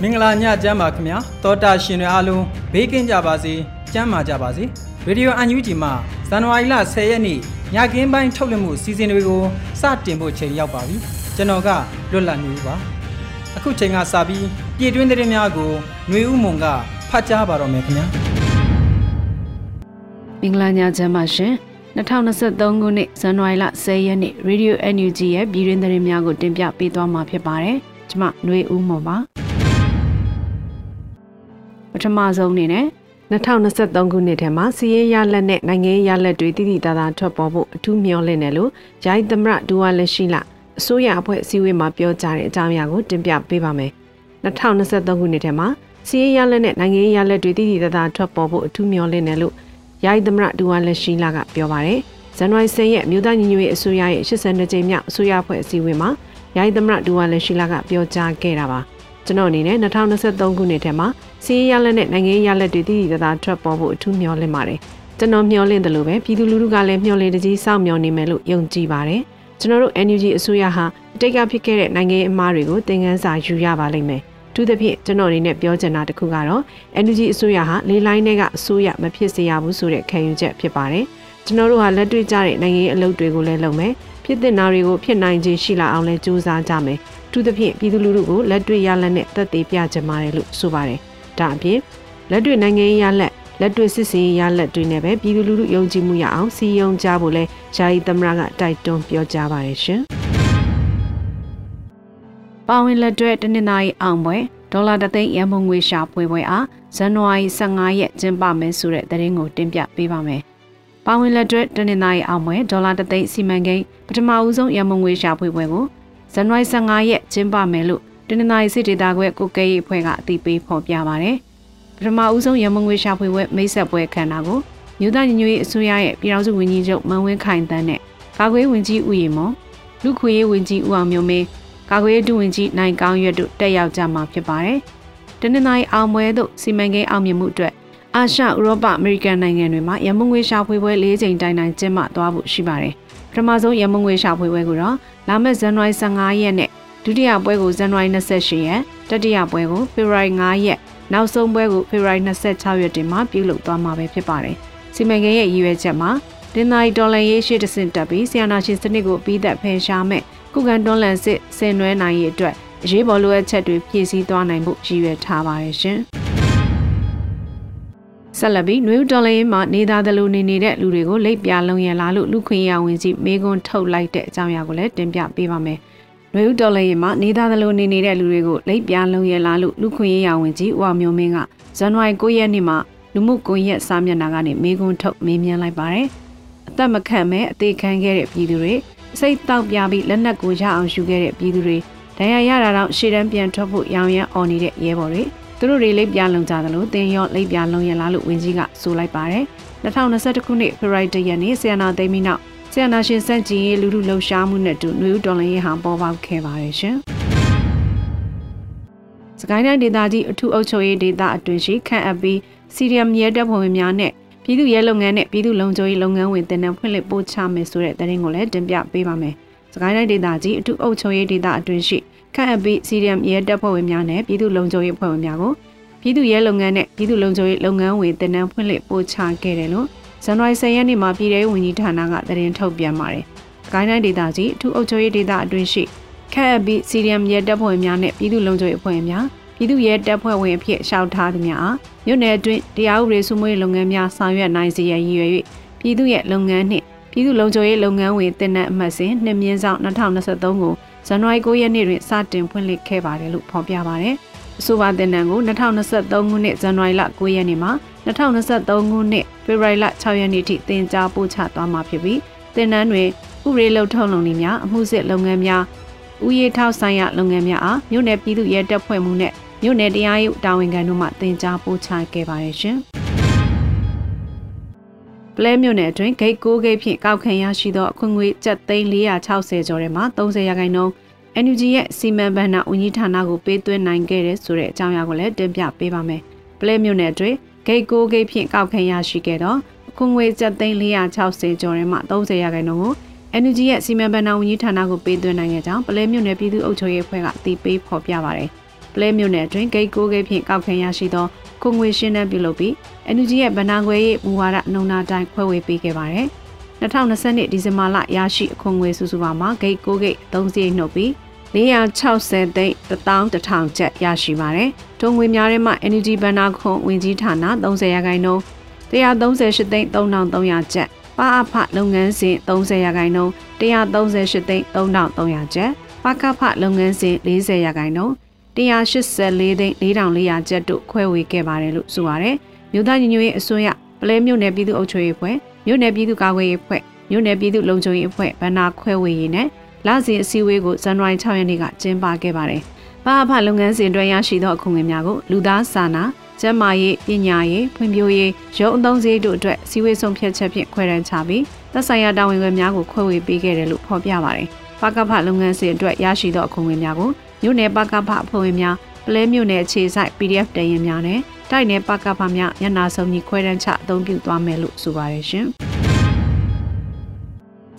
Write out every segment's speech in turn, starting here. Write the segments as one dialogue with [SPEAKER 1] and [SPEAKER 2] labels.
[SPEAKER 1] မင်္ဂလာညချမ်းပါခင်ဗျာတောတာရှင်တွေအားလုံးဘေးကင်းကြပါစေကျမ်းမာကြပါစေရေဒီယိုအန်ယူဂျီမှာဇန်နဝါရီလ10ရက်နေ့ညကင်းပိုင်းထုတ်လွှင့်မှုစီစဉ်တွေကိုစတင်ဖို့ချိန်ရောက်ပါပြီကျွန်တော်ကလွတ်လပ်နေပါအခုချိန်ကစပြီးပြည်တွင်းသတင်းများကိုຫນွေဥမုံကဖတ်ကြားပါတော့မယ်ခင်ဗျာ
[SPEAKER 2] မင်္ဂလာညချမ်းပါရှင်2023ခုနှစ်ဇန်နဝါရီလ10ရက်နေ့ Radio NUG ရဲ့ပြည်တွင်းသတင်းများကိုတင်ပြပေးသွားမှာဖြစ်ပါတယ်ကျွန်မຫນွေဦးမုံပါ ပထမဆုံးအနေနဲ့2023ခုနှစ်ထဲမှာစီးရင်ရလက်နဲ့နိုင်ငံရေးရလက်တွေတည်တည်တာတာထွက်ပေါ်ဖို့အထူးမျှော်လင့်တယ်လို့ဂျိုင်းသမရဒူဝါလက်ရှိလအစိုးရအဖွဲ့အစည်းအဝေးမှာပြောကြားတဲ့အကြောင်းအရာကိုတင်ပြပေးပါမယ်2023ခုနှစ်ထဲမှာစီးရင်ရလက်နဲ့နိုင်ငံရေးရလက်တွေတည်တည်တာတာထွက်ပေါ်ဖို့အထူးမျှော်လင့်တယ်လို့ဂျိုင်းသမရဒူဝါလက်ရှိလကပြောပါတယ်ဇန်နဝါရီ10ရက်မြို့သားညီညွတ်ရေးအစိုးရရဲ့82ကြိမ်မြောက်အစိုးရအဖွဲ့အစည်းအဝေးမှာဂျိုင်းသမရဒူဝါလက်ရှိလကပြောကြားခဲ့တာပါကျွန်တော်အနေနဲ့2023ခုနှစ်ထဲမှာ စီးရလက်နဲ့နိုင်ငံရေးရလက်တွေတည်တည်သားထွက်ပေါ်ဖို့အထူးမျှော်လင့်ပါတယ်ကျွန်တော်မျှော်လင့်တယ်လို့ပဲပြည်သူလူထုကလည်းမျှော်လင့်တကြီးစောင့်မျှော်နေမယ်လို့ယုံကြည်ပါတယ်ကျွန်တော်တို့ NUG အစိုးရဟာအတိတ်ကဖြစ်ခဲ့တဲ့နိုင်ငံရေးအမှားတွေကိုသင်ခန်းစာယူရပါလိမ့်မယ်သူသဖြင့်ကျွန်တော်အနေနဲ့ပြောချင်တာတခုကတော့ NUG အစိုးရဟာလေးလိုင်းတွေကအစိုးရမဖြစ်စေရဘူးဆိုတဲ့ခံယူချက်ဖြစ်ပါတယ်ကျွန်တော်တို့ဟာလက်တွေ့ကျတဲ့နိုင်ငံရေးအလုပ်တွေကိုလည်းလုပ်မယ်ဖြစ်တဲ့နာတွေကိုဖြစ်နိုင်ခြင်းရှိလာအောင်လည်းကြိုးစားကြမယ်သူသဖြင့်ပြည်သူလူထုကိုလက်တွေ့ရလက်နဲ့သက်သေပြကြမှာတယ်လို့ဆိုပါတယ် ဒါအပြင်လက်တွေ့နိုင်ငံရေးရလက်လက်တွေ့စစ်စင်ရေးရလက်တွေနဲ့ပဲပြည်သူလူထုယုံကြည်မှုရအောင်စီယုံကြဖို့လဲယာယီသမရကတိုက်တွန်းပြောကြားပါတယ်ရှင်။ပါဝင်လက်တွဲတနင်္လာရီအောင်ပွဲဒေါ်လာတသိန်းရန်ပုံငွေရှာဖွေပွဲအားဇန်နဝါရီ15ရက်ကျင်းပမယ်ဆိုတဲ့သတင်းကိုတင်ပြပေးပါမယ်။ပါဝင်လက်တွဲတနင်္လာရီအောင်ပွဲဒေါ်လာတသိန်းစီမံကိန်းပထမဦးဆုံးရန်ပုံငွေရှာဖွေပွဲကိုဇန်နဝါရီ15ရက်ကျင်းပမယ်လို့ တနင်္လာရီစစ်ဒေသခွဲကိုကဲရေးအဖွဲ့ကအသိပေးဖော်ပြပါဗျ။ပထမဦးဆုံးရမငွေရှာဖွေပွဲမိတ်ဆက်ပွဲခန္ဓာကိုမြို့သားညီညွတ်ရေးအစိုးရရဲ့ပြည်ထောင်စုဝန်ကြီးချုပ်မန်ဝင်းခိုင်တန်းနဲ့ကာကွယ်ဝန်ကြီးဦးရီမော်လူခွေရေးဝန်ကြီးဦးအောင်မျိုးမင်းကာကွယ်ရေးဒုဝန်ကြီးနိုင်ကောင်းရွတ်တို့တက်ရောက်ကြမှာဖြစ်ပါတယ်။တနင်္လာရီအောင်ပွဲသို့စီမံကိန်းအောင်မြင်မှုအတွက်အာရှဥရောပအမေရိကန်နိုင်ငံတွေမှာရမငွေရှာဖွေပွဲ၄ချိန်တိုင်တိုင်ကျင်းပသွားဖို့ရှိပါတယ်။ပထမဆုံးရမငွေရှာဖွေပွဲကိုတော့လာမယ့်ဇန်နဝါရီ15ရက်နဲ့ ဒုတိယပွဲကိုဇန်နဝါရီ28ရက်တတိယပွဲကိုဖေဖော်ဝါရီ9ရက်နောက်ဆုံးပွဲကိုဖေဖော်ဝါရီ26ရက်တင်မှာပြုလုပ်သွားမှာပဲဖြစ်ပါတယ်။စီမံကိန်းရဲ့ရည်ရွယ်ချက်မှာတင်သာရီဒေါ်လာရေးရှိတဆင့်တက်ပြီးဆီယနာရှင်စနစ်ကိုပြီးသက်ဖယ်ရှားမဲ့ကုကန်တွန်းလန်စစ်ဆင်နွှဲနိုင်ရေးအတွက်အရေးပေါ်လိုအပ်ချက်တွေဖြည့်ဆည်းသွားနိုင်ဖို့ရည်ရွယ်ထားပါတယ်ရှင်။ဆက်လက်ပြီးနွေဦးတော်လေးမှာနေသားသလိုနေနေတဲ့လူတွေကိုလိပ်ပြလုံးရလာလို့လူခွင့်ရဝင်ကြီးမေကွန်းထုတ်လိုက်တဲ့အကြောင်းအရာကိုလည်းတင်ပြပေးပါမယ်။ နွေဦးတော်လည်းမှာနေသားသလိုနေနေတဲ့လူတွေကိုလိပ်ပြားလုံးရလာလို့လူခွင့်ရေးရဝင်ကြီးဦးအောင်မျိုးမင်းကဇန်နဝါရီ9ရက်နေ့မှာလူမှုကွန်ရက်စာမျက်နှာကနေမေးခွန်းထုတ်မေးမြန်းလိုက်ပါတယ်။အသက်မခံမဲ့အသေးခံခဲ့တဲ့ပြည်သူတွေစိတ်တောက်ပြပြီးလက်နက်ကိုရအောင်ယူခဲ့တဲ့ပြည်သူတွေဒဏ်ရာရတာတော့ရှေ့တန်းပြန်ထွက်ဖို့ရောင်ရမ်းအော်နေတဲ့ရဲဘော်တွေသူတို့တွေလိပ်ပြားလုံးကြသလိုတင်းရောလိပ်ပြားလုံးရလာလို့ဝင်ကြီးကဆိုလိုက်ပါတယ်။2021ခုနှစ်ဖေဖော်ဝါရီလရက်နေ့ဆီယနာသိမ်းပြီးနောက် ဆရာနာရှင်စန့်ကျင်ရေးလူလူလှုပ်ရှားမှုနဲ့တူနှွေဦးတော်လင်းရေးဟောင်ပေါ်ပေါက်ခဲ့ပါတယ်ရှင်။စကိုင်းတိုင်းဒေသကြီးအထူးအုပ်ချုပ်ရေးဒေသအတွင်းရှိခန့်အပ်ပြီးစီရီယမ်ရဲတပ်ဖွဲ့ဝင်များနဲ့ပြည်သူရဲလုပ်ငန်းနဲ့ပြည်သူလုံခြုံရေးလုပ်ငန်းဝင်တင်တဲ့ဖွင့်လှစ်ပို့ချမယ်ဆိုတဲ့သတင်းကိုလည်းတင်ပြပေးပါမယ်။စကိုင်းတိုင်းဒေသကြီးအထူးအုပ်ချုပ်ရေးဒေသအတွင်းရှိခန့်အပ်ပြီးစီရီယမ်ရဲတပ်ဖွဲ့ဝင်များနဲ့ပြည်သူလုံခြုံရေးဖွဲ့ဝင်များကိုပြည်သူရဲလုပ်ငန်းနဲ့ပြည်သူလုံခြုံရေးလုပ်ငန်းဝင်တင်တဲ့ဖွင့်လှစ်ပို့ချခဲ့တယ်လို့ ဇန်နဝါရီ10ရက်နေ့မှာပြည်ထောင်ဝန်ကြီးဌာနကသတင်းထုတ်ပြန်ပါတယ်။ပစကိုင်းတိုင်းဒေသကြီးအထူးအုပ်ချုပ်ရေးဒေသအတွင်းရှိခက်အပ်ပြီးစီရီယမ်ရဲတပ်ဖွဲ့များနဲ့ပြည်သူ့လုံခြုံရေးအဖွဲ့များပြည်သူ့ရဲတပ်ဖွဲ့ဝင်အဖြစ်ရှောက်ထားသူများအားမြို့နယ်အတွင်းတရားဥပဒေစိုးမိုးရေးလုပ်ငန်းများဆောင်ရွက်နိုင်စေရန်ရည်ရွယ်၍ပြည်သူ့ရဲ့လုပ်ငန်းနှင့်ပြည်သူ့လုံခြုံရေးလုပ်ငန်းဝင်တင်တဲ့အမှတ်စဉ်နှစ်မြင်းဆောင်2023ကိုဇန်နဝါရီ9ရက်နေ့တွင်စတင်ဖွင့်လှစ်ခဲ့ပါတယ်လို့ဖော်ပြပါတယ်။အဆိုပါတင်နန်းကို2023ခုနှစ်ဇန်နဝါရီလ9ရက်နေ့မှ 2023ခုနှစ်ဖေဖော်ဝါရီလ6ရက်နေ့ထိတင် जा ပို့ချသွားမှာဖြစ်ပြီးတင်နန်းတွင်ဥပဒေလုံထုံးလုံနည်းများအမှုစစ်လုပ်ငန်းများဥယေထောက်ဆိုင်ရလုပ်ငန်းများအားမြို့နယ်ပြည်သူ့ရဲတပ်ဖွဲ့မှုနဲ့မြို့နယ်တရားရေးတာဝန်ခံတို့မှတင် जा ပို့ချခဲ့ပါတယ်ရှင်။ပလဲမြို့နယ်အတွင်းဂိတ်6ဂိတ်ဖြင့်ကောက်ခံရရှိသောအခွင့်အရေးကျပ်သိန်း460ကျော်ထဲမှ30ရာခိုင်နှုန်း NUG ရဲ့စီမံဘဏ္ဍာဦးကြီးဌာနကိုပေးသွင်းနိုင်ခဲ့တဲ့ဆိုတဲ့အကြောင်းအရာကိုလည်းတင်ပြပေးပါမယ်။ပလဲမြို့နယ်အတွင်း ဂိတ်6ဂိတ်ဖြင့်ကောက်ခံရရှိခဲ့သောအခွင့်အရေးကျပ်သိန်း460ကျော်ထဲမှ30ရာခိုင်နှုန်းကို NUG ရဲ့စီမံဘဏ္ဍာဝန်ကြီးဌာနကိုပေးသွင်းနိုင်ခဲ့ကြောင်းပလဲမြို့နယ်ပြည်သူ့အုပ်ချုပ်ရေးအဖွဲ့ကအသိပေးဖော်ပြပါရယ်။ပလဲမြို့နယ်အတွင်းဂိတ်6ဂိတ်ဖြင့်ကောက်ခံရရှိသောခုံငွေရှင်းနှံပြုလုပ်ပြီး NUG ရဲ့ဗဏ္ဍာခွဲရေးမူဝါဒနှုံနာတိုင်းခွဲဝေပေးခဲ့ပါတယ်။2020ဒီဇင်ဘာလရရှိအခွန်ငွေစုစုပေါင်းမှာဂိတ်6ဂိတ်3စီးနှုတ်ပြီး 460သိန်း11000ကျပ်ရရှိပါတယ်။ထုံငွေများထဲမှာ NUG ဗဏ္ဍာခွန်ဝင်ကြီးဌာန30ရာခိုင်နှုန်း138သိန်း3300ကျပ်ပါအဖလုပ်ငန်းစဉ်30ရာခိုင်နှုန်း138သိန်း3300ကျပ်ပါကဖလုပ်ငန်းစဉ်40ရာခိုင်နှုန်း184သိန်း4400ကျပ်တို့ခွဲဝေခဲ့ပါတယ်လို့ဆိုပါတယ်။မြို့သားညီညွတ်ရေးအစိုးရပလဲမြို့နယ်ပြည်သူ့အုပ်ချုပ်ရေးအဖွဲ့မြို့နယ်ပြည်သူ့ကာကွယ်ရေးအဖွဲ့မြို့နယ်ပြည်သူ့လုံခြုံရေးအဖွဲ့ဗန္နာခွဲဝေရေးနဲ့ လစဉ်အစည်းအဝေးကိုဇန်နဝါရီ6ရက်နေ့ကကျင်းပခဲ့ပါတယ်။ဘာအဖလုပ်ငန်းစဉ်တွဲရရှိသောအခွင့်အရေးများကိုလူသားစာနာကျန်းမာရေးပညာရေးဖွံ့ဖြိုးရေးရုံးအသုံးစရိတ်တို့အတွက်စီဝေးဆုံးဖြတ်ချက်ဖြင့်ခွဲတန်းချပြီးသက်ဆိုင်ရာတာဝန်ခံများကိုခွဲဝေပေးခဲ့တယ်လို့ဖော်ပြပါတယ်။ပကဖလုပ်ငန်းစဉ်အတွက်ရရှိသောအခွင့်အရေးများကိုမြို့နယ်ပကဖအဖွဲ့ဝင်များပလဲမြို့နယ်အခြေစိုက် PDF တရင်များနဲ့တိုက်နယ်ပကဖများညနာဆုံးကြီးခွဲတန်းချအသုံးပြုသွားမယ်လို့ဆိုပါတယ်ရှင်။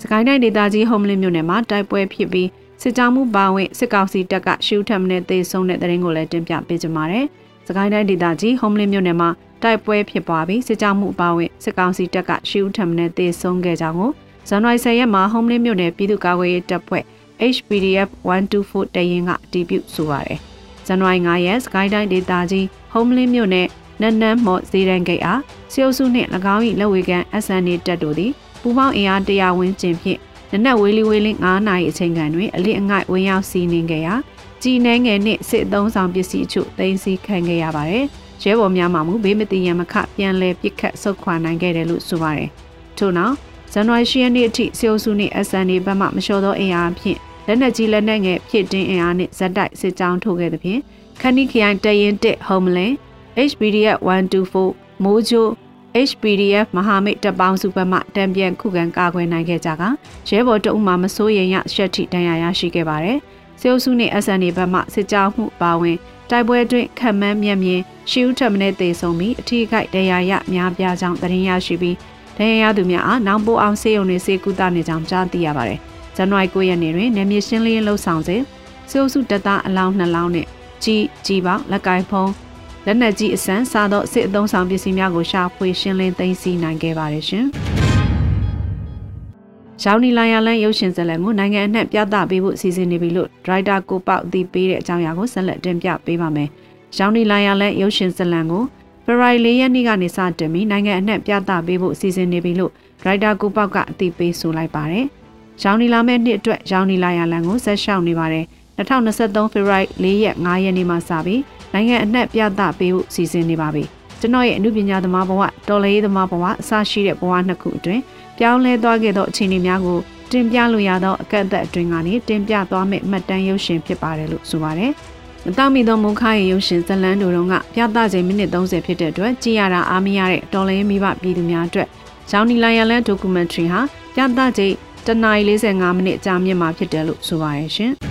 [SPEAKER 2] စကိုင်းတိုင်းဒေသကြီးဟုံးမလင်းမြို့နယ်မှာတိုက်ပွဲဖြစ်ပြီးစစ်ကြောင်းမှုပါဝင်စစ်ကောင်စီတပ်ကရှူထပ်မနဲ့သေဆုံးတဲ့တဲ့ရင်ကိုလည်းတင်ပြပေးကြပါမယ်။စကိုင်းတိုင်းဒေသကြီးဟုံးမလင်းမြို့နယ်မှာတိုက်ပွဲဖြစ်ပွားပြီးစစ်ကြောင်းမှုပါဝင်စစ်ကောင်စီတပ်ကရှူထပ်မနဲ့သေဆုံးခဲ့ကြောင်းကိုဇန်နဝါရီ10ရက်မှာဟုံးမလင်းမြို့နယ်ပြည်သူ့ကာကွယ်ရေးတပ်ဖွဲ့ HPDF 124တရင်ကအတည်ပြုဆိုပါတယ်။ဇန်နဝါရီ9ရက်စကိုင်းတိုင်းဒေသကြီးဟုံးမလင်းမြို့နယ်နန်းနန်းမော့ဇေရန်ဂိတ်အားစီအုပ်စုနှင့်၎င်း၏လက်ဝေကန် SNA တပ်တို့သည် ပူပေါင်းအင်အား100ဝန်းကျင်ဖြင့်နနက်ဝေးလီဝေးလင်း9နာရီအချိန်ကန်တွင်အလစ်အငိုက်ဝင်ရောက်စီးနှင်ခဲ့ရာကြီးနှဲငယ်နှင့်စစ်အုံဆောင်ပစ္စည်းအချို့သိမ်းဆည်းခံခဲ့ရပါတယ်။ရဲဘော်များမှမူဘေးမတည်ရန်မခပြန်လည်ပစ်ခတ်ဆုတ်ခွာနိုင်ခဲ့တယ်လို့ဆိုပါတယ်။ထို့နောက်ဇန်နဝါရီ10ရက်နေ့အထိစီအုပ်စုနှင့် SNA ဘက်မှမလျှော်သောအင်အားဖြင့်လက်နက်ကြီးလက်နက်ငယ်ဖြစ်တင်းအင်အားနှင့်ဇက်တိုက်စစ်ကြောင်းထိုးခဲ့သဖြင့်ခဏိခရိုင်တရင်တစ်ဟုံးမလင်း HBDF 124မိုးချို HPDF မဟာမိတ်တပ်ပေါင်းစုဘက်မှတံပြန်ခုခံကာကွယ်နိုင်ခဲ့ကြကရဲဘော်တအုပ်မှမစိုးရိမ်ရရှက်ထိတန်ရာရရှိခဲ့ပါတယ်။စေအုပ်စုနှင့် SNA ဘက်မှစစ်ကြောင်းမှုပါဝင်တိုက်ပွဲတွင်ခက်မှန်းမြက်မြင်ရှီဦးထက်မနဲ့တေဆုံးပြီးအထီးခိုက်တရားရများပြားကြောင်းသတင်းရရှိပြီးတရားရသူများအားနောင်ပိုအောင်စေယုံနေစေကူတာနေကြောင်းကြားသိရပါတယ်။ဇန်နဝါရီ9ရက်နေ့တွင်နေမြေရှင်းလင်းလှုပ်ဆောင်စဉ်စေအုပ်စုတပ်သားအလောင်း2လောင်းနဲ့ကြီးကြီးပေါလက်ကိုင်းဖုံး လက်နက်ကြီးအစမ်းစားသောစစ်အုံဆောင်ပစ္စည်းများကိုရှာဖွေရှင်းလင်းသိမ်းဆည်းနိုင်ခဲ့ပါတယ်ရှင်။ရောင်နီလိုင်ယာလန်ရုပ်ရှင်ဇာတ်လမ်းကိုနိုင်ငံအနှံ့ပြသပေးဖို့စီစဉ်နေပြီလို့ဒရိုက်တာကိုပေါက်အသိပေးတဲ့အကြောင်းအရာကိုဆက်လက်တင်ပြပေးပါမယ်။ရောင်နီလိုင်ယာလန်ရုပ်ရှင်ဇာတ်လမ်းကိုဖေဖော်ဝါရီလရက်နေ့ကနေစတင်ပြီးနိုင်ငံအနှံ့ပြသပေးဖို့စီစဉ်နေပြီလို့ဒရိုက်တာကိုပေါက်ကအသိပေးဆိုလိုက်ပါတယ်။ရောင်နီလာမဲ့နှစ်အတွက်ရောင်နီလိုင်ယာလန်ကိုဆက်ရှောက်နေပါတယ်။2023ဖေဖော်ဝါရီ4ရက်5ရက်နေ့မှစပြီး နိုင်ငံအနှံ့ပြသပေးဖို့စီစဉ်နေပါပြီ။ကျွန်တော်ရဲ့အမှုပညာသမားဘဝတော်လေးသမားဘဝအစရှိတဲ့ဘဝနှစ်ခုအတွင်းပြောင်းလဲသွားခဲ့သောအခြေအနေများကိုတင်ပြလို့ရသောအကန့်အသတ်အတွင်းကနေတင်ပြသွားမယ့်မှတ်တမ်းရုပ်ရှင်ဖြစ်ပါတယ်လို့ဆိုပါတယ်။မတောင့်မီသောမုခရဲ့ရုပ်ရှင်ဇလန်းတို့ကပြသချိန်မိနစ်30ဖြစ်တဲ့အတွက်ကြည့်ရတာအားမရတဲ့တော်လေးမိဘပြည်သူများအတွက်ဂျောင်းနီလိုင်ယာလန်ဒိုကူမန်ထရီဟာပြသချိန်တနာရီ45မိနစ်ကြာမြင့်မှာဖြစ်တယ်လို့ဆိုပါတယ်ရှင်။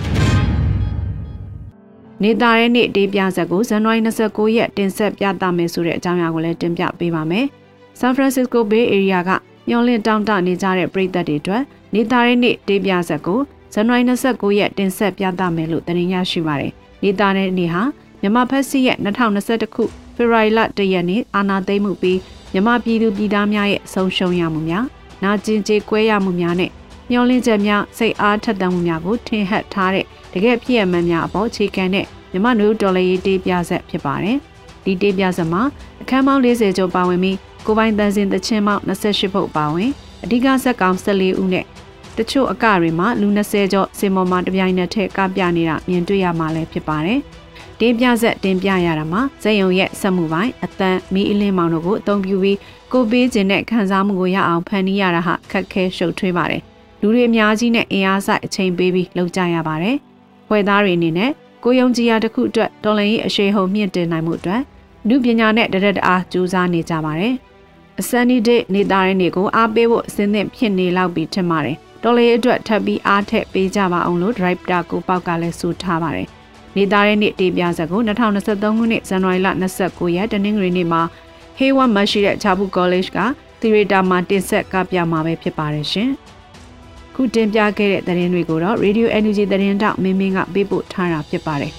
[SPEAKER 2] နေသားတဲ့နေ့တေးပြဆက်ကိုဇန်နဝါရီ29ရက်တင်ဆက်ပြသမယ်ဆိုတဲ့အကြောင်းအရာကိုလည်းတင်ပြပေးပါမယ်။ San Francisco Bay Area ကမျောလင့်တောင်းတနေကြတဲ့ပြည်သက်တွေအတွက်နေသားတဲ့နေ့တေးပြဆက်ကိုဇန်နဝါရီ29ရက်တင်ဆက်ပြသမယ်လို့တင်ရရှိပါတယ်။နေသားတဲ့နေ့ဟာမြန်မာဖက်စီရဲ့2021ခုဖေဖော်ဝါရီလ1ရက်နေ့အာဏာသိမ်းမှုပြီးမြန်မာပြည်သူပြည်သားများရဲ့ဆုံးရှုံးရမှုများနာကျင်ကြေးကွဲရမှုများနဲ့ မျောလင့်ချက်များစိတ်အားထက်သန်မှုများကိုထင်ဟပ်ထားတဲ့တကယ်ဖြစ်ရမှန်များအပေါ်အခြေခံတဲ့မြမနုဒေါ်လာရေးတေးပြဆက်ဖြစ်ပါတယ်။ဒီတေးပြဆက်မှာအခန်းပေါင်း40ကျော်ပါဝင်ပြီးကိုပိုင်တန်စင်တချင်းပေါင်း28ဖုတ်ပါဝင်အဓိကဇက်ကောင်14ဦးနဲ့တချို့အကတွေမှာလူ20ကျော်စင်မော်မှာတပြိုင်နက်တည်းကပြနေတာမြင်တွေ့ရမှာလည်းဖြစ်ပါတယ်။တင်ပြဆက်တင်ပြရတာမှာဇက်ယုံရဲ့စက်မှုပိုင်းအတန်မီအလင်းမောင်တို့ကိုအသုံးပြုပြီးကိုပေးခြင်းနဲ့ခံစားမှုကိုရအောင်ဖန်တီးရတာဟာခက်ခဲရှုပ်ထွေးပါတယ်။ လူတွေအများကြီးနဲ့အင်အားဆိုင်အချိန်ပေးပြီးလုပ်ကြရပါတယ်။ဖွဲ့သားတွေအနေနဲ့ကိုယုံကြည်ရာတစ်ခုအတွက်တော်လန်ရေးအရှိန်ဟုန်မြင့်တင်နိုင်မှုအတွက်လူပညာနဲ့တရက်တအားကြိုးစားနေကြပါတယ်။အစန်ဒီဒိတ်နေသားရင်းတွေကိုအားပေးဖို့အစင်းသင့်ဖြစ်နေလောက်ပြီးထင်ပါတယ်။တော်လေးအတွက်ထပ်ပြီးအားထက်ပေးကြပါအောင်လို့ driver ကိုပေါက်ကလည်းဆိုထားပါတယ်။နေသားရင်းနေ့တေးပြဆက်ကို2023ခုနှစ်ဇန်နဝါရီလ29ရက်တနင်္ဂနွေနေ့မှာဟေးဝမ်မရှိတဲ့ချာဘူး college ကသီရီတာမှာတင်ဆက်ကပြမှာပဲဖြစ်ပါတယ်ရှင်။ ခုတင်ပြခဲ့တဲ့သတင်းတွေကိုတော့ Radio Energy သတင်းတောက်မင်းမင်းကပေးပို့ထားတာဖြစ်ပါတယ်။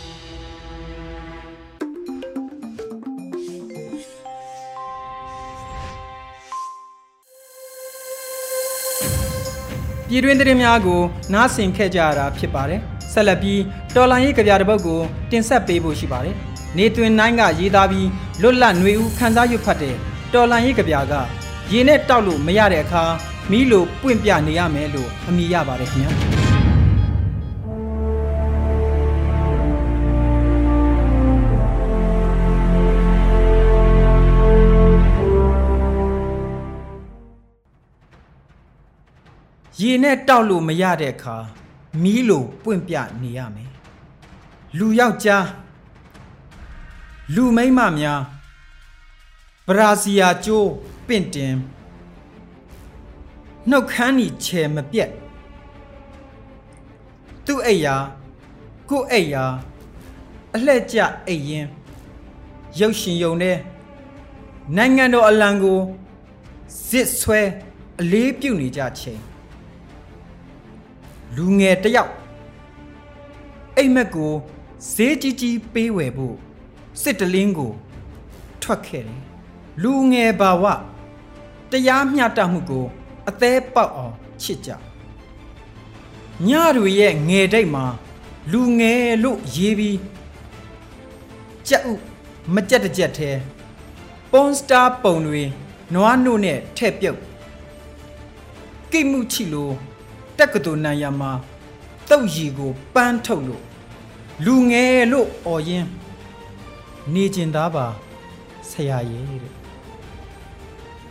[SPEAKER 1] ပြည်တွင်းသတင်းများကိုနားဆင်ခဲ့ကြရတာဖြစ်ပါတယ်။ဆက်လက်ပြီးတော်လိုင်းရေးကြပြတဲ့ပုတ်ကိုတင်ဆက်ပေးဖို့ရှိပါတယ်။နေတွင်နိုင်ကရေးသားပြီးလွတ်လပ်ຫນွေဦးခန်းစားရွတ်ဖတ်တဲ့တော်လိုင်းရေးကြပြကရေနဲ့တောက်လို့မရတဲ့အခါ မီးလိုပွင့်ပြနေရမယ်လို့အမိရပါတယ်ခင်ဗျာ။ရေနဲ့တောက်လို့မရတဲ့အခါမီးလိုပွင့်ပြနေရမယ်လူယောက်ျားလူမိန်းမများဘရာဇီယာကျိုးပင့်တင် နှုတ်ခမ်းဤချေမပြက်သူ့အိယာကိုအိယာအလှဲ့ကျအိရင်ရုပ်ရှင်ယုံတဲ့နိုင်ငံတော်အလံကိုဇစ်ဆွဲအလေးပြုနေကြချိန်လူငယ်တယောက်အိမ်မက်ကိုဈေးကြီးကြီးပေးဝယ်ဖို့စစ်တလင်းကို ထွက်ခဲ့တယ်လူငယ်ဘာဝတရားမျှတမှုကို အသေးပေါက်အောင်ချစ်ကြညတွေရဲ့ငယ်တိတ်မှာလူငယ်လို့ရေးပြီးကြက်ဥမကြက်တကြက်သေးပွန်စတာပုံတွေနွားနို့နဲ့ထဲ့ပြုတ်ကိမှုချီလို့တက္ကသိုလ်နိုင်ရမှာတုတ်ရီကိုပန်းထုတ်လို့လူငယ်လို့អော်ရင်နေကျင်သားပါဆရာရဲ့တဲ့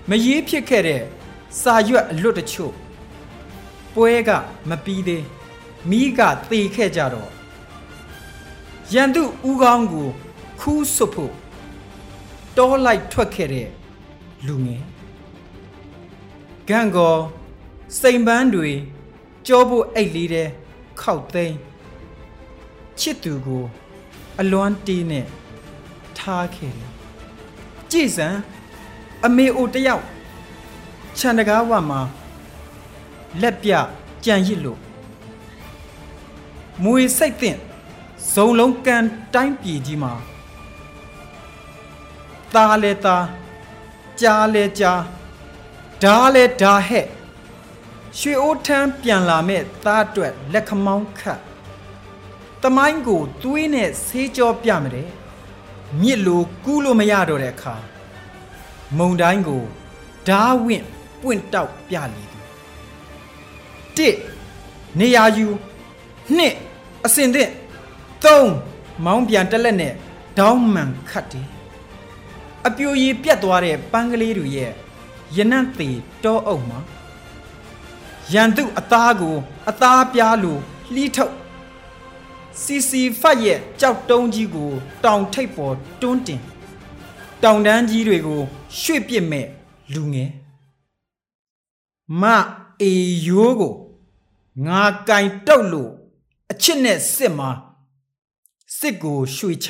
[SPEAKER 1] မရေးဖြစ်ခဲ့တဲ့ စာရွက်အလွတ်တချို့ပွဲကမပြီးသေးမိကသေခဲ့ကြတော့ရန်သူဦးကောင်းကိုခူးဆွတ်ဖို့တောလိုက်ထွက်ခဲ့တဲ့လူငယ်ဂန့်ကောစိန်ပန်းတွေကြောဖို့အိတ်လေးတဲ့ခောက်သိမ်းချစ်သူကို အလွမ်းတီးနဲ့ထားခဲ့တယ်ကြည်စံအမေအိုတယောက် ခြံတကားဝမှာလက်ပြကြံရစ်လို့မွေစိတ်သင့်ဇုံလုံးကန်တိုင်းပြည်ကြီးမှာตาလဲตาကြားလဲကြားဓာလဲဓာဟဲ့ရွှေအိုးထမ်းပြန်လာမဲ့သားအတွက်လက်ခမောင်းခတ်တမိုင်းကိုသွေးနဲ့ဆေးကြောပြမတဲ့မြစ်လိုကူးလို့မရတော့တဲ့အခါမုံတိုင်းကိုဓာဝင့် ပွင့်တောက်ပြလေသူတစ်နေရာယူနှစ်အစင်သင့်သုံးမောင်းပြန်တက်လက်နဲ့ဒေါင်းမှန်ခတ်တယ်အပြိုရည်ပြတ်သွားတဲ့ပန်းကလေးတွေရဲ့ရနံ့သေးတောအုပ်မှာရန်သူအသားကိုအသားပြားလိုလှီးထုတ်စီစီဖတ်ရဲ့ကြောက်တုံးကြီးကို တောင်ထိပ်ပေါ်တွန်းတင် တောင်တန်းကြီးတွေကို ရွှေ့ပစ်မဲ့လူငယ် မအေယိုးကိုငါကင်တုတ်လို့အချစ်နဲ့စစ်မှာစစ်ကိုရွှေချ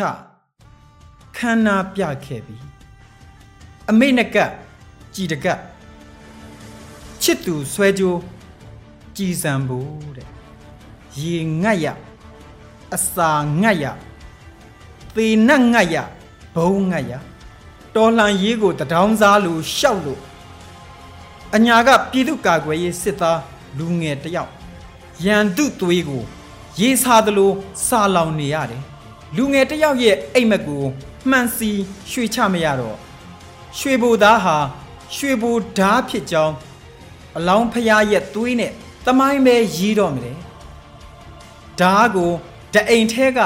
[SPEAKER 1] ခန္ဓာပြခဲ့ပြီအမိတ်နကကြည်တကချစ်သူဆွဲကြိုးကြည်စံဖို့တဲ့ရေငတ်ရအစာငတ်ရသေနတ်ငတ်ရဘုံငတ်ရတော်လှန်ရေးကိုတထောင်းစားလို့ရှောက်လို့ အညာကပြည်သူကာကွယ်ရေးစစ်သားလူငယ်တစ်ယောက်ရန်သူသွေးကိုရေးစားသလိုစာလောင်နေရတယ်လူငယ်တစ်ယောက်ရဲ့အိမ်မက်ကိုမှန်စီရွှေချမရတော့ရွှေဘိုသားဟာရွှေဘိုဓာဖြစ်ကြောင်းအလောင်းဖျားရဲ့သွေးနဲ့တမိုင်းပဲရီးတော့မယ်ဓာကိုတအိမ်ထဲက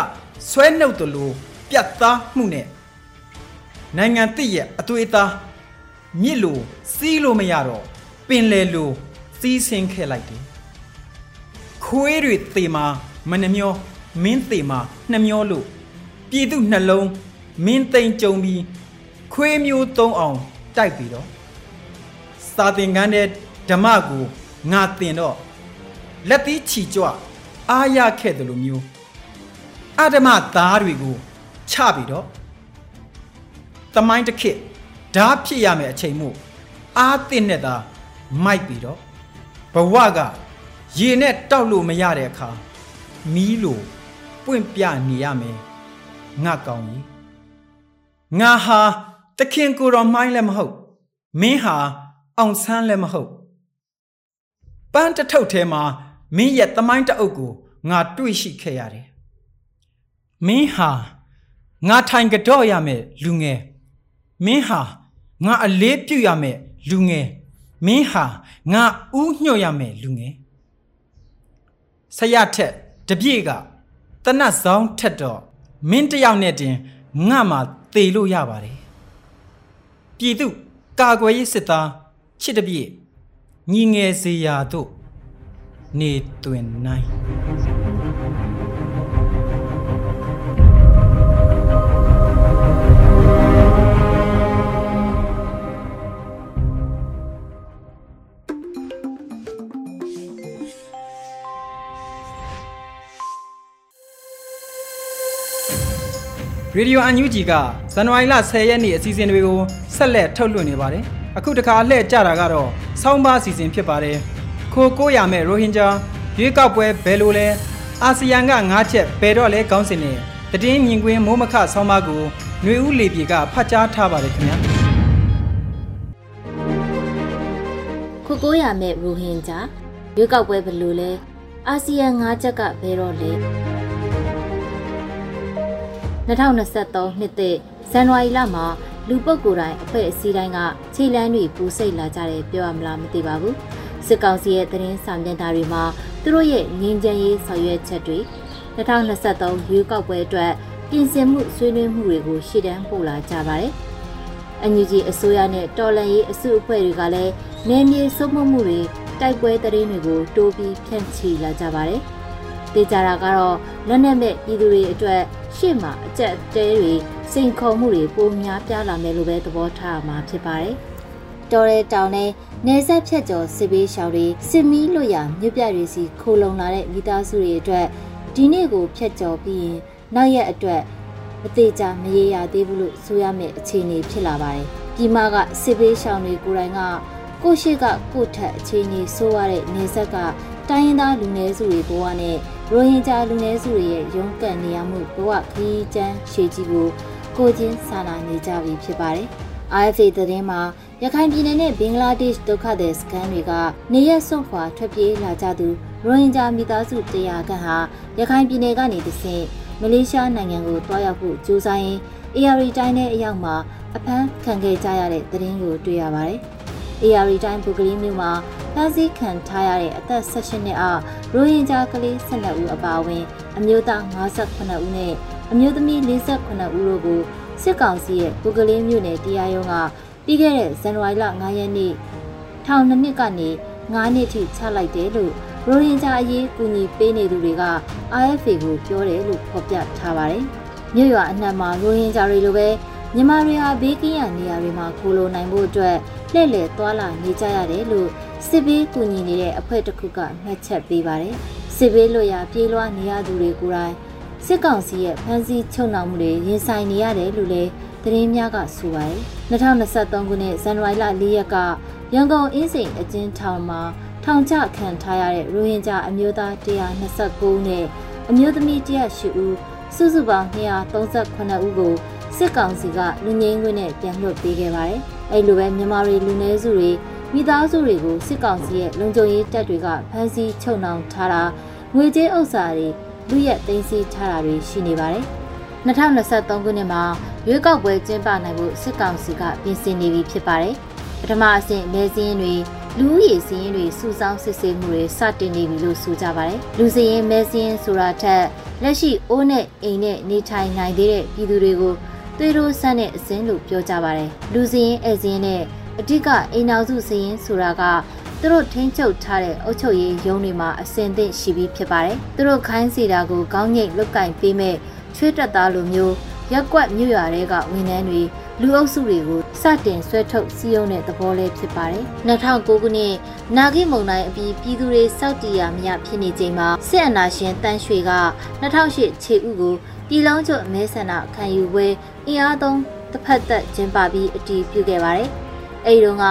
[SPEAKER 1] ဆွဲနှုတ်တယ်လို့ပြတ်သားမှုနဲ့နိုင်ငံတစ်ရဲ့အသွေးသားမြစ်လိုစီးလို့မရတော့ ပင်လေလိုစီးဆင်းခဲ့လိုက်တယ်ခွေးတွေသေမာမနှမျောမင်းသေမာနှမျောလို့ပြည်သူနှလုံးမင်းသိမ့်ကြုံပြီးခွေးမျိုးသုံးအောင်တိုက်ပြီးတော့စာသင်ခန်းတဲ့ဓမ္မကိုငါသင်တော့လက်သီးချီကြွအားရခဲ့တယ်လို့မျိုးအဓမ္မသားတွေကိုချပြီးတော့တမိုင်းတစ်ခေတ်ဓာဖြစ်ရမယ်အချိန်မို့အားတင်နဲ့သာ မိုက်ပြီးတော့ဘဝကရေနဲ့တောက်လို့မရတဲ့အခါမီးလိုပွင့်ပြနေရမယ်ငါကောင်းကြီးငါဟာတခင်ကိုတော်မိုင်းလည်းမဟုတ်မင်းဟာအောင်ဆန်းလည်းမဟုတ်ပန်းတထုပ်ထဲမှာမင်းရဲ့တမိုင်းတအုပ်ကိုငါတွေ့ရှိခဲ့ရတယ်မင်းဟာငါထိုင်ကြော့ရမယ်လူငယ်မင်းဟာငါအလေးပြုတ်ရမယ်လူငယ် မင်းဟာငါဥညှို့ရမယ်လူငယ်ဆရာထက်တပြည့်ကတနတ်ဆောင်ထက်တော့မင်းတယောက်နဲ့တင်ငါမှသေလို့ရပါတယ်ပြည်သူကာကွယ်ရေးစစ်သားချစ်တပြည့်ညီငယ်စေရာတို့နေတွင်နိုင် ရေဒီယိုအန်ယူဂျီကဇန်နဝါရီလ10ရက်နေ့အစီအစဉ်တွေကိုဆက်လက်ထုတ်လွှင့်နေပါတယ်။အခုတခါလှည့်ကြတာကတော့ဆောင်းပါးအစီအစဉ်ဖြစ်ပါတယ်။ခိုကိုရမဲ့ရိုဟင်ဂျာရွေးကောက်ပွဲဘယ်လိုလဲအာဆီယံက၅ချက်ဘယ်တော့လဲကောင်းစင်နဲ့တည်င်းမြင်ကွင်းမိုးမခဆောင်းပါးကိုຫນွေဦးလေပြေကဖတ်ကြားထားပါတယ်ခင်ဗျာ။
[SPEAKER 3] ခိုကိုရမဲ့ရိုဟင်ဂျာရွေးကောက်ပွဲဘယ်လိုလဲအာဆီယံ၅ချက်ကဘယ်တော့လဲ 2023နှစ်သစ်ဇန်နဝါရီလမှာလူပုဂ္ဂိုလ်တိုင်းအဖွဲ့အစည်းတိုင်းကခြေလမ်းတွေပူစိတ်လာကြတယ်ပြောရမလားမသိပါဘူးစစ်ကောင်စီရဲ့သတင်းစာမျက်နှာတွေမှာသူတို့ရဲ့ငင်းချမ်းရေးဆောင်ရွက်ချက်တွေ2023ရွေးကောက်ပွဲအတွက်ပြင်ဆင်မှုဆွေးနွေးမှုတွေကိုရှေ့တန်းပို့လာကြပါတယ်အန်ယူဂျီအစိုးရနဲ့တော်လန်ရေးအစုအဖွဲ့တွေကလည်းနယ်မြေစုံမှုမှုတွေတိုက်ပွဲသတင်းတွေကိုတိုးပြီးဖြန့်ချီလာကြပါတယ်။ တေချာတာကတော့လက်နက်မဲ့ပြည်သူတွေအတွက်ရှေ့မှာအကြက်တဲတွေစိန်ခေါ်မှုတွေပိုများပြားလာမယ်လို့ပဲသဘောထားမှာဖြစ်ပါတယ်။တော်ရဲတောင်နဲ့နေဆက်ဖြတ်ကျော်စစ်ပေးရှောင်တွေစစ်မီးလွတ်ရမြို့ပြတွေစီခိုလုံလာတဲ့မိသားစုတွေအတွက်ဒီနေ့ကိုဖြတ်ကျော်ပြီးရင်နောက်ရက်အတွက်မသေးချာမရေရသေးဘူးလို့ဆိုရမယ့်အခြေအနေဖြစ်လာပါတယ်။ဒီမှာကစစ်ပေးရှောင်တွေကိုယ်တိုင်ကကိုရှိကကိုထက်အခြေအနေဆိုးရတဲ့နေဆက်ကတိုင်းရင်းသားလူနည်းစုတွေဘဝနဲ့ ရိုဟင်ဂျာလူနည်းစုတွေရဲ့ရုန်းကန်နေရမှုဘဝခရီးကျန်းရှည်ကြီးကိုကိုချင်းစာနာနေကြပြီဖြစ်ပါတယ်။ IFA သတင်းမှာရခိုင်ပြည်နယ်နဲ့ဘင်္ဂလားဒေ့ရှ်ဒုက္ခသည်စခန်းတွေကနေရက်စွန့်ခွာထွက်ပြေးလာကြသူရိုဟင်ဂျာမိသားစု100ခန့်ဟာရခိုင်ပြည်နယ်ကနေတဆင့်မလေးရှားနိုင်ငံကိုတွားရောက်ဖို့ကြိုးစားရင်း AR တိုင်းထဲအရောက်မှာအဖမ်းခံခဲ့ကြရတဲ့သတင်းကိုတွေ့ရပါတယ်။ AR တိုင်းပုဂ္ဂလိမျိုးမှာ ဖမ်းဆီးခံထားရတဲ့အသက်16နှစ်အောက်ရိုဟင်ဂျာကလေး12ဦးအပါအဝင် အမျိုးသား58ဦးနဲ့အမျိုးသမီး48ဦးတို့ကိုစစ်ကောင်စီရဲ့ပုဂ္ဂလိမျိုးနယ်တရားရုံးကပြီးခဲ့တဲ့ဇန်နဝါရီလ9ရက်နေ့ထောင်နှစ်နှစ်ကနေ9နှစ်ထိချလိုက်တယ်လို့ရိုဟင်ဂျာအရေးကူညီပေးနေသူတွေက RFA ကိုပြောတယ်လို့ဖော်ပြထားပါတယ်။မြို့ရွာအနှံ့မှာရိုဟင်ဂျာတွေလိုပဲမြန်မာတွေဟာဘေးကင်းရနေရာတွေမှာခိုလိုနိုင်ဖို့အတွက်လှည့်လည်သွားလာနေကြရတယ်လို့စစ်ဘေးကူညီနေတဲ့အဖွဲ့တစ်ခုကမှတ်ချက်ပေးပါတယ်။စစ်ဘေးလွတ်ရာပြေးလွှားနေရသူတွေကိုယ်တိုင်စစ်ကောင်စီရဲ့ဖမ်းဆီးချုပ်နှောင်မှုတွေရင်ဆိုင်နေရတယ်လို့လည်းသတင်းများကဆိုပါတယ်။2023ခုနှစ်ဇန်နဝါရီလ4ရက်ကရန်ကုန်အင်းစိန်အကျဉ်းထောင်မှာထောင်ချခံထားရတဲ့ရိုဟင်ဂျာအမျိုးသား129နဲ့အမျိုးသမီး108ဦးစုစုပေါင်း238ဦးကိုစစ်ကောင်စီကလူငင်းခွင့်နဲ့ပြန်လွှတ်ပေးခဲ့ပါတယ်။အဲလိုပဲမြန်မာတွေလူနည်းစုတွေ မိသားစုတွေကိုစစ်ကောင်စီရဲ့လုံခြုံရေးတပ်တွေကဖမ်းဆီးချုပ်နှောင်ထားတာငွေကြေးဥစ္စာတွေလူရက်သိမ်းဆည်းထားတာတွေရှိနေပါတယ်။2023ခုနှစ်မှာရွေးကောက်ပွဲကျင်းပနိုင်ဖို့စစ်ကောင်စီကပြင်ဆင်နေပြီဖြစ်ပါတယ်။ပထမအဆင့်မဲစင်းတွေလူဦးရေစည်းရင်းတွေစုဆောင်းစစ်ဆေးမှုတွေစတင်နေပြီလို့ဆိုကြပါတယ်။လူစည်းရင်းမဲစင်းဆိုတာထက်လက်ရှိအိုးနဲ့အိမ်နဲ့နေထိုင်နိုင်သေးတဲ့ပြည်သူတွေကိုသွေးထိုးဆန်းတဲ့အစင်းလို့ပြောကြပါတယ်။လူစည်းရင်းအဲစင်းနဲ့ အဓိကအိမ်နောက်စုစည်းရင်းဆိုတာကသူတို့ထိန်းချုပ်ထားတဲ့အုပ်ချုပ်ရေးရုံးတွေမှာအစင်သင့်ရှိပြီးဖြစ်ပါတယ်။သူတို့ခိုင်းစီတာကိုကောင်းငိတ်လုတ်ကင်ပေးမဲ့ချွေးတက်သားလိုမျိုးရက်ကွက်မြို့ရွာတွေကဝန်ထမ်းတွေလူအုပ်စုတွေကိုစတင်ဆွဲထုတ်စည်းရုံးတဲ့သဘောလေးဖြစ်ပါတယ်။2009ခုနှစ်နာဂိမုံတိုင်းအပြီးပြည်သူတွေစောက်တီရမရဖြစ်နေချိန်မှာစစ်အနာရှင်တန်းရွှေက2008ခြေဥကိုပြည်လုံးကျွအမဲဆန္ဒခံယူပွဲအင်အားသုံးတစ်ဖက်သက်ကျင်းပပြီးအတည်ပြုခဲ့ပါတယ်။ အဲဒီတော့က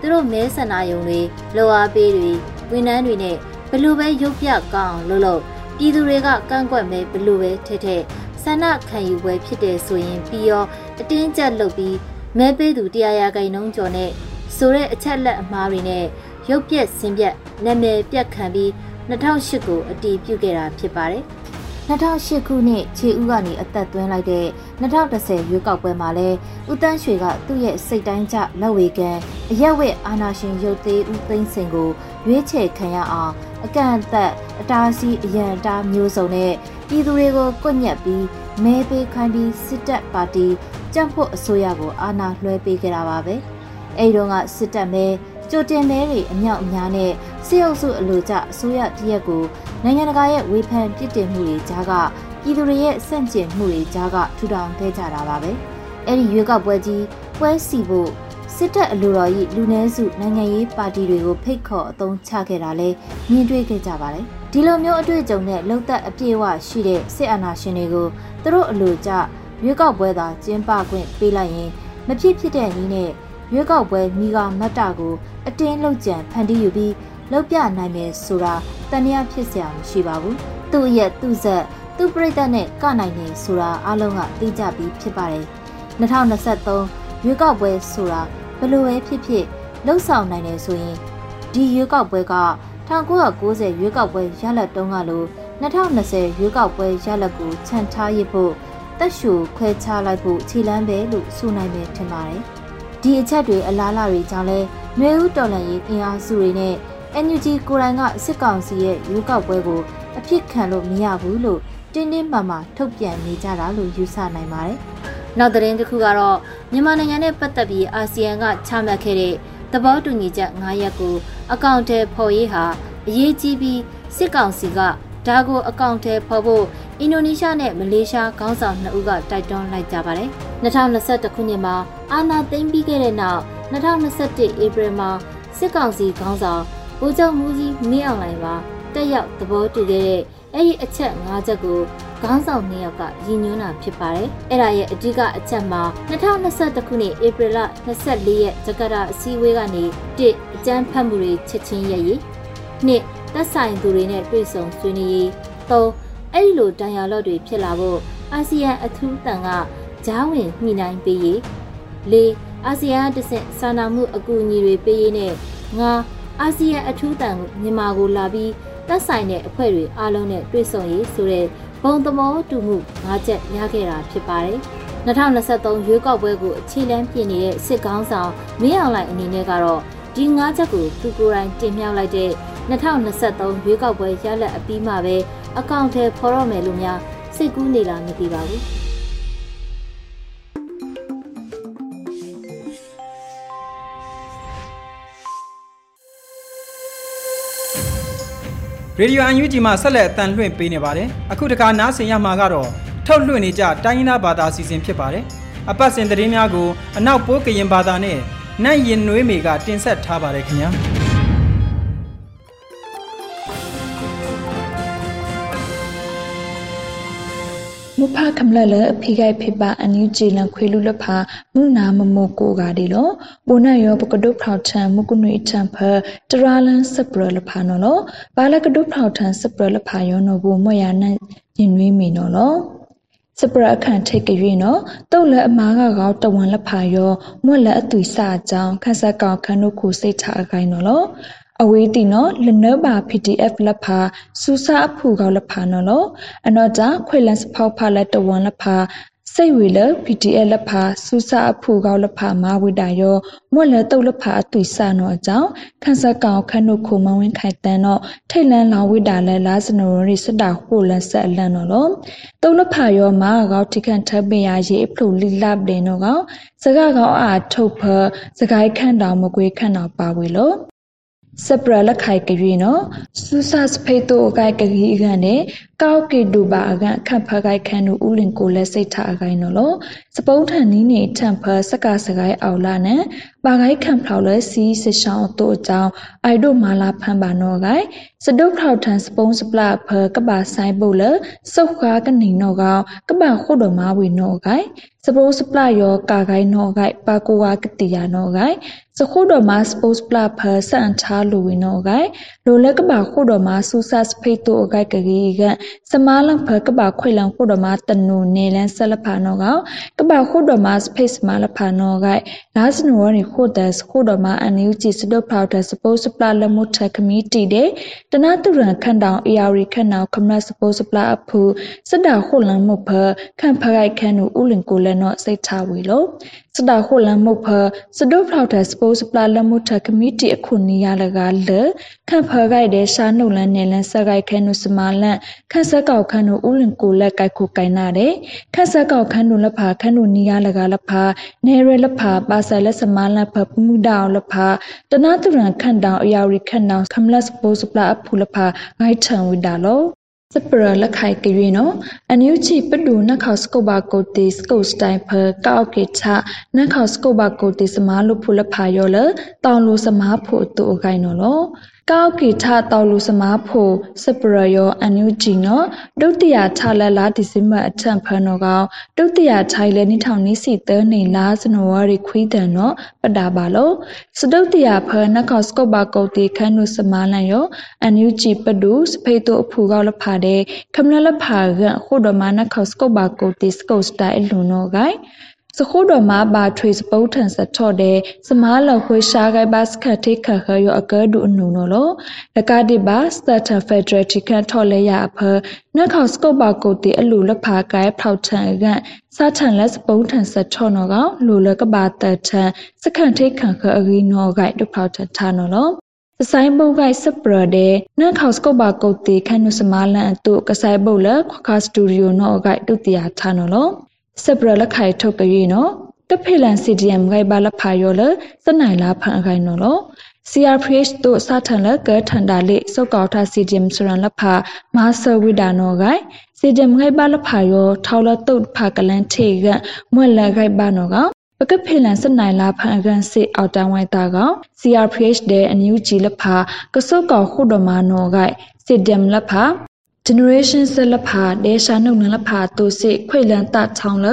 [SPEAKER 3] သူတို့မဲဆန္ဒယုံတွေလောအားပေးတွေဝန်ထမ်းတွေနဲ့ဘလို့ပဲရုပ်ပြကောင်းအောင်လုပ်လို့ပြည်သူတွေကကန့်ကွက်မဲဘလို့ပဲထဲထဲဆန္ဒခံယူပွဲဖြစ်တဲ့ဆိုရင်ပြီးရောအတင်းကျပ်လုပ်ပြီးမဲပေးသူတရားရဂိုင်နှုံးကျော်နဲ့ဆိုတဲ့အချက်လက်အမှားတွေနဲ့ရုပ်ပြက်ဆင်းပြက်နာမည်ပြတ်ခံပြီး2008ကိုအတည်ပြုခဲ့တာဖြစ်ပါတယ် 2008ခုနှစ်ခြေဥကနေအသက်သွင်းလိုက်တဲ့2010ရွေးကောက်ပွဲမှာလဲဦးတန်းရွှေကသူ့ရဲ့စိတ်တိုင်းကျလက်ဝေကန်အရက်ဝက်အာနာရှင်ရုပ်သေးဦးသိန်းစင်ကိုရွေးချယ်ခံရအောင်အကန့်အသတ်အတားစီးအရန်တားမျိုးစုံနဲ့ပြည်သူတွေကိုကွညက်ပြီးမဲပေးခိုင်းပြီးစစ်တပ်ပါတီကြံ့ဖို့အစိုးရကိုအာဏာလွှဲပေးခဲ့တာပါပဲအဲဒီတော့ကစစ်တပ်မဲကြိုတင်မဲတွေအမြောက်အများနဲ့ စစ်အုပ်စုအလို့ကျအစိုးရတရက်ကိုနိုင်ငံတကာရဲ့ဝေဖန်ပြစ်တင်မှုတွေကြားကပြည်သူတွေရဲ့စန့်ကျင်မှုတွေကြားကထူထောင်ခဲ့ကြတာပါပဲအဲ့ဒီရွေးကောက်ပွဲကြီးပွဲစီဖို့စစ်တပ်အလိုတော်ကြီးလူနည်းစုနိုင်ငံရေးပါတီတွေကိုဖိတ်ခေါ်အသုံးချခဲ့တာလဲမြင်တွေ့ခဲ့ကြပါတယ်ဒီလိုမျိုးအတွေ့အကြုံနဲ့လုံသက်အပြည့်အဝရှိတဲ့စစ်အာဏာရှင်တွေကိုသူတို့အလိုကျရွေးကောက်ပွဲသာကျင်းပခွင့်ပေးလိုက်ရင်မဖြစ်ဖြစ်တဲ့နည်းနဲ့ရွေးကောက်ပွဲမိကမတ်တာကိုအတင်းလှုပ်ကြံဖန်တီးယူပြီး လောက်ပြနိုင်မယ်ဆိုတာတန်ရာဖြစ်စရာမရှိပါဘူး။သူ့ရဲ့သူ့ဆက်သူ့ပြိတ္တနဲ့ကနိုင်နေဆိုတာအလုံးကသိကြပြီးဖြစ်ပါတယ်။2023ရွေးကောက်ပွဲဆိုတာဘလို့ပဲဖြစ်ဖြစ်လှုပ်ဆောင်နိုင်တယ်ဆိုရင်ဒီရွေးကောက်ပွဲက1990ရွေးကောက်ပွဲရလဒ်တုန်းကလို2020ရွေးကောက်ပွဲရလဒ်ကိုခြံထားရဖို့တက်ရှူခွဲခြားလိုက်ဖို့ခြေလမ်းပဲလို့ဆိုနိုင်မယ်ထင်ပါတယ်။ဒီအချက်တွေအလားအလာတွေကြောင့်လဲမျိုးဥတော်လန်ရေးအင်အားစုတွေနဲ့ NUG ကိုယ်တိုင်ကစစ်ကောင်စီရဲ့ရွေးကောက်ပွဲကိုအဖြစ်ခံလို့မရဘူးလို့တင်းတင်းမာမာထုတ်ပြန်နေကြတာလို့ယူဆနိုင်ပါတယ်။နောက်သတင်းတစ်ခုကတော့မြန်မာနိုင်ငံနဲ့ပတ်သက်ပြီးအာဆီယံကချမှတ်ခဲ့တဲ့သဘောတူညီချက်9ရပ်ကိုအကောင့်ထဲဖော်ရေးဟာအရေးကြီးပြီးစစ်ကောင်စီကဒါကိုအကောင့်ထဲဖော်ဖို့အင်ဒိုနီးရှားနဲ့မလေးရှားခေါင်းဆောင်နှစ်ဦးကတိုက်တွန်းလိုက်ကြပါတယ်။2021ခုနှစ်မှာအာဏာသိမ်းပြီးခဲ့တဲ့နောက်2021ဧပြီမှာစစ်ကောင်စီခေါင်းဆောင် ဗိုလ်ချုပ်မူကြီးမင်းအောင်လှိုင်ပါတက်ရောက်သဘောတူခဲ့တဲ့အဲ့ဒီအချက်၅ချက်ကိုခေါင်းဆောင်နှစ်ယောက်ကရည်ညွှန်းတာဖြစ်ပါတယ်။အဲ့ဒါရဲ့အဓိကအချက်မှာ2021ခုနှစ်ဧပြီလ24ရက်ဂျကာတာအစည်းအဝေးကနေတစ်အကြမ်းဖက်မှုတွေချက်ချင်းရည်နှစ်သက်ဆိုင်သူတွေနဲ့တွေ့ဆုံဆွေးနွေးရေးသုံးအဲ့ဒီလိုတန်ရာလော့တွေဖြစ်လာဖို့အာဆီယံအထူးတန်ကဂျားဝင်ညှိနှိုင်းပေးရေးလေးအာဆီယံတဆင့်စာနာမှုအကူအညီတွေပေးရေးနဲ့ငါ အာဆီယံအထူးတန်မြန်မာကိုလာပြီးသက်ဆိုင်တဲ့အဖွဲ့တွေအားလုံးနဲ့တွေ့ဆုံရေးဆိုတဲ့ဘုံသဘောတူမှု၅ချက်ရခဲ့တာဖြစ်ပါတယ်။2023ရွေးကောက်ပွဲကိုအခြေလှမ်းပြင်နေတဲ့စစ်ကောင်းဆောင်မင်းအောင်လှိုင်အနေနဲ့ကတော့ဒီ၅ချက်ကိုသူကိုယ်တိုင်တင်မြှောက်လိုက်တဲ့2023ရွေးကောက်ပွဲရလဒ်အပြီးမှပဲအကောင့်ထဲဖော်ရမယ်လို့များစိတ်ကူးနေလားမသိပါဘူး။
[SPEAKER 1] ရေဒီယိုအန်ယူဂျီမှာဆက်လက်အတန်လွှင့်ပေးနေပါတယ်အခုတခါနားဆင်ရမှာကတော့ထုတ်လွှင့်နေကြတိုင်းရင်းသားဘာသာအစီအစဉ်ဖြစ်ပါတယ်အပတ်စဉ်သတင်းများကိုအနောက်ပိုးကရင်ဘာသာနဲ့နတ်ရင်နွေးမေကတင်ဆက်ထားပါတယ်ခင်ဗျာ
[SPEAKER 4] မဖခမလလအဖိဂိုက်ဖိပါအန်ယူဂျီလန်ခွေလူလဖာမုနာမမိုကိုကဒီလောပိုနယောပကဒုဖောက်ထံမကုနွေထံဖတရာလန်စပရလဖာနော်လောဘာလကဒုဖောက်ထံစပရလဖာယောနော်ဘူမယနရင်နွေးမီနော်လောစပရအခန့်ထိတ်ကြွနော်တုတ်လက်အမားကကောတဝန်လက်ဖာရောမွက်လက်အသွီစအကြောင်းခက်ဆက်ကောင်ခန်းတို့ကိုစိတ်ချအခိုင်းနော်လော အဝေးတီနော်လနဘာ PDF လက်ဖာစူစာအဖူကောက်လက်ဖာနော်လောအနော်ကြခွေလန်စဖောက်ဖလက်တဝန်လက်ဖာစိတ်ဝေလ PTL လဖာစူစာအဖူကောက်လဖာမာဝိတာယောမွက်လတုတ်လဖာအသွိစနောအကြောင်းခန်းဆက်ကောင်ခန့်နုခုမဝင်းခိုင်တန်တော့ထိတ်လန်းလောင်ဝိတာလဲလာစနိုရိစတာဟိုလန်ဆက်အလန်နော်လောတုတ်လဖာယောမာကောက်ထိခန့်ထပ်ပင်ရရေအဖလူလိလပ်တယ်နော်ကောစကကောင်အားထုတ်ဖစကိုင်းခန့်တောင်မကွေးခန့်တော်ပါဝေလို့ စပရလက်ခိုင်ကြွေနော်စူဆတ်စဖေတိုအကိုက်ကကြီးကနေ ကောက်ကေဒူဘာအကခတ်ဖကိုက်ခန်နူဥလင်ကိုလက်စိတ်ထအကိုင်နော်လို့စပုံးထန်နီးနေထန်ဖစကစကိုင်းအောင်လာနဲ့ပါကိုက်ခံဖောက်လဲစီးစစ်ဆောင်တို့အကြောင်းအိုက်တို့မာလာဖန်ပါနော်ကိုင်စဒုတ်ထောက်ထန်စပုံးစပလာဖကပါဆိုင်ပုတ်လစုတ်ခါကနေနော်ကောင်ကပါခုတော်မာဝေနော်ကိုင်စပုံးစပလာယောကာကိုင်နော်ကိုင်ပါကိုဝါကတိယာနော်ကိုင်စခုတော်မှာစပို့စပလာဖဆန်ချာလူဝင်းနော်ကိုင်လိုလက်ကပါခုတော်မှာစူဆတ်စဖိတ်တို့အကိုက်ကကြီးကစမားလဖကဘာခွေလံခုဒမတနုနေလန်ဆလဖာနောကကဘာခုဒမစဖေးစမာလဖာနောကလာစနဝရီခုဒတ်ခုဒမအန်ယူဂျီစဒဖောက်တစပိုးစပလာလမှုထကမီတီတဲ့တနတူရန်ခန်တောင်အေယာရီခန်နောင်ခမနစပိုးစပလာအဖူစဒခုလံမှုဖခန့်ဖရိုက်ခန်နူဥလင်ကိုလည်းနော့စိတ်ချဝေလို့စဒခုလံမှုဖစဒဖောက်တစပိုးစပလာလမှုထကမီတီအခုနီရလကလခန့်ဖရိုက်တဲ့ရှာနှုတ်လန်းနေလန်းစကိုက်ခဲနုစမာလန့်ခန့်ဆက်ကောက်ခန်းတို့ဥလင်ကိုလက်ကိုက်ခုကိုင်နာတယ်ခန့်ဆက်ကောက်ခန်းတို့လက်ဖာခန်းတို့နီယာလကလက်ဖာနေရလက်ဖာပါဆာလက်စမာလက်ဖာပမှုဒောလက်ဖာတနာသူရန်ခန့်တောင်အယာရီခန့်တောင်ခမလတ်ပိုးစပလာအဖူလက်ဖာဂိုက်ထံဝိဒါလောစပရလက်ခိုင်ကရွေနော်အန်ယူချီပဒူနခောက်စကိုဘာကိုတီစကိုစတိုင်ဖကောက်ကေချနခောက်စကိုဘာကိုတီစမာလူဖူလဖာယောလတောင်လူစမာဖို့တူအကိုင်နော်လော ကောက်ကေထတောက်လူစမာဖို့စပရယောအန်ယူဂျီနော်ဒုတိယထလက်လာဒီဇင်ဘာအထံဖန်နော်ကောင်ဒုတိယထိုင်လဲနိထောင်နိစီသနေလာစနဝရီခွေးတန်နော်ပတာပါလို့စဒုတိယဖနခောက်စကိုဘာကိုတီခန်းနုစမာလန်ယောအန်ယူဂျီပဒူစဖေတိုအဖူကောက်လဖာတဲ့ခမနလဖာကခုဒမနခောက်စကိုဘာကိုတီစကိုစတိုင်လူနော်ဂိုင် စခိုးတော်မှာဘာထွေစပုတ်ထန်စထော့တဲ့စမားလခွေရှားဂိုင်ဘတ်စခတ်ထိခခရအကဒူအနုနော်လောလကတိဘာစတတာဖက်ဒရယ်တီကန်ထော်လဲရအဖနက်ခေါစကုတ်ဘာကိုတီအလူလက်ဖာကိုင်ဖောက်ထန်ကစာထန်လက်စပုတ်ထန်စထော့နော်ကလူလကဘာတထန်စခန့်ထိခခအဂီနော်ဂိုင်ဒုဖောက်ထန်နော်လောစဆိုင်ဘုတ်ကစပရတဲ့နန်ခေါစကုတ်ဘာကုတ်တီခန့်နုစမာလန်အတုကဆိုင်ဘုတ်လခွခါစတူဒီယိုနော်ဂိုင်တုတရာထားနော်လော စပရလက်ခိုင်ထုတ်ကြရနော်တဖေလန် CDM ဂိုင်ဘာလဖာယောလစနိုင်လာဖန်အခိုင်နော်လော CRPH တို့စာထန်လကထန်ဒါလေစောက်ကောက်ထ CDM စရန်လဖာမာဆဝိဒါနောဂိုင် CDM ဂိုင်ဘာလဖာယောထောက်လတုတ်ဖာကလန်ထေကမွက်လဂိုင်ဘာနောကပကဖေလန်စနိုင်လာဖန်အကန်စစ်အောက်တန်ဝိုင်တာကောင် CRPH တဲ့အန်ယူဂျီလဖာကစုတ်ကောက်ခုဒမနောဂိုင် CDM လဖာ generation ဆက်လက်ဖာဒေရှာနုနလဖာတိုစစ်ခွေလန်တချောင်းလ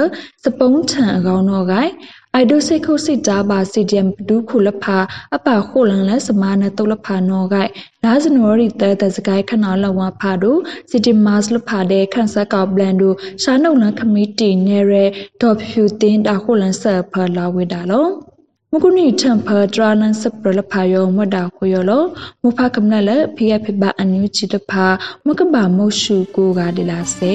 [SPEAKER 4] စပုံးထန်အကောင်တော့ဂိုင်အိုက်ဒိုစိတ်ခုစစ်တာပါစီဒီယမ်ဒူးခုလဖာအပခိုလန်လဲစမာနတုလဖာနောဂိုင်လာဇနိုရီတဲတစကိုင်ခနာလဝဖာဒိုစီတီမတ်လဖာတဲ့ခန့်ဆက်ကောက်ဘလန်ဒိုရှာနုလန်ခမီတီနေရဲဒေါ်ဖြူတင်တာခိုလန်ဆပ်ဖာလာဝေတာလော မကုနီထံဖာဒရာနန်စပရလဖာယောမဒါခွယောလောမဖကမနလဖိယဖိဘအန်ယူချီတဖာမကဘာမောရှုကိုကဒီလာစေ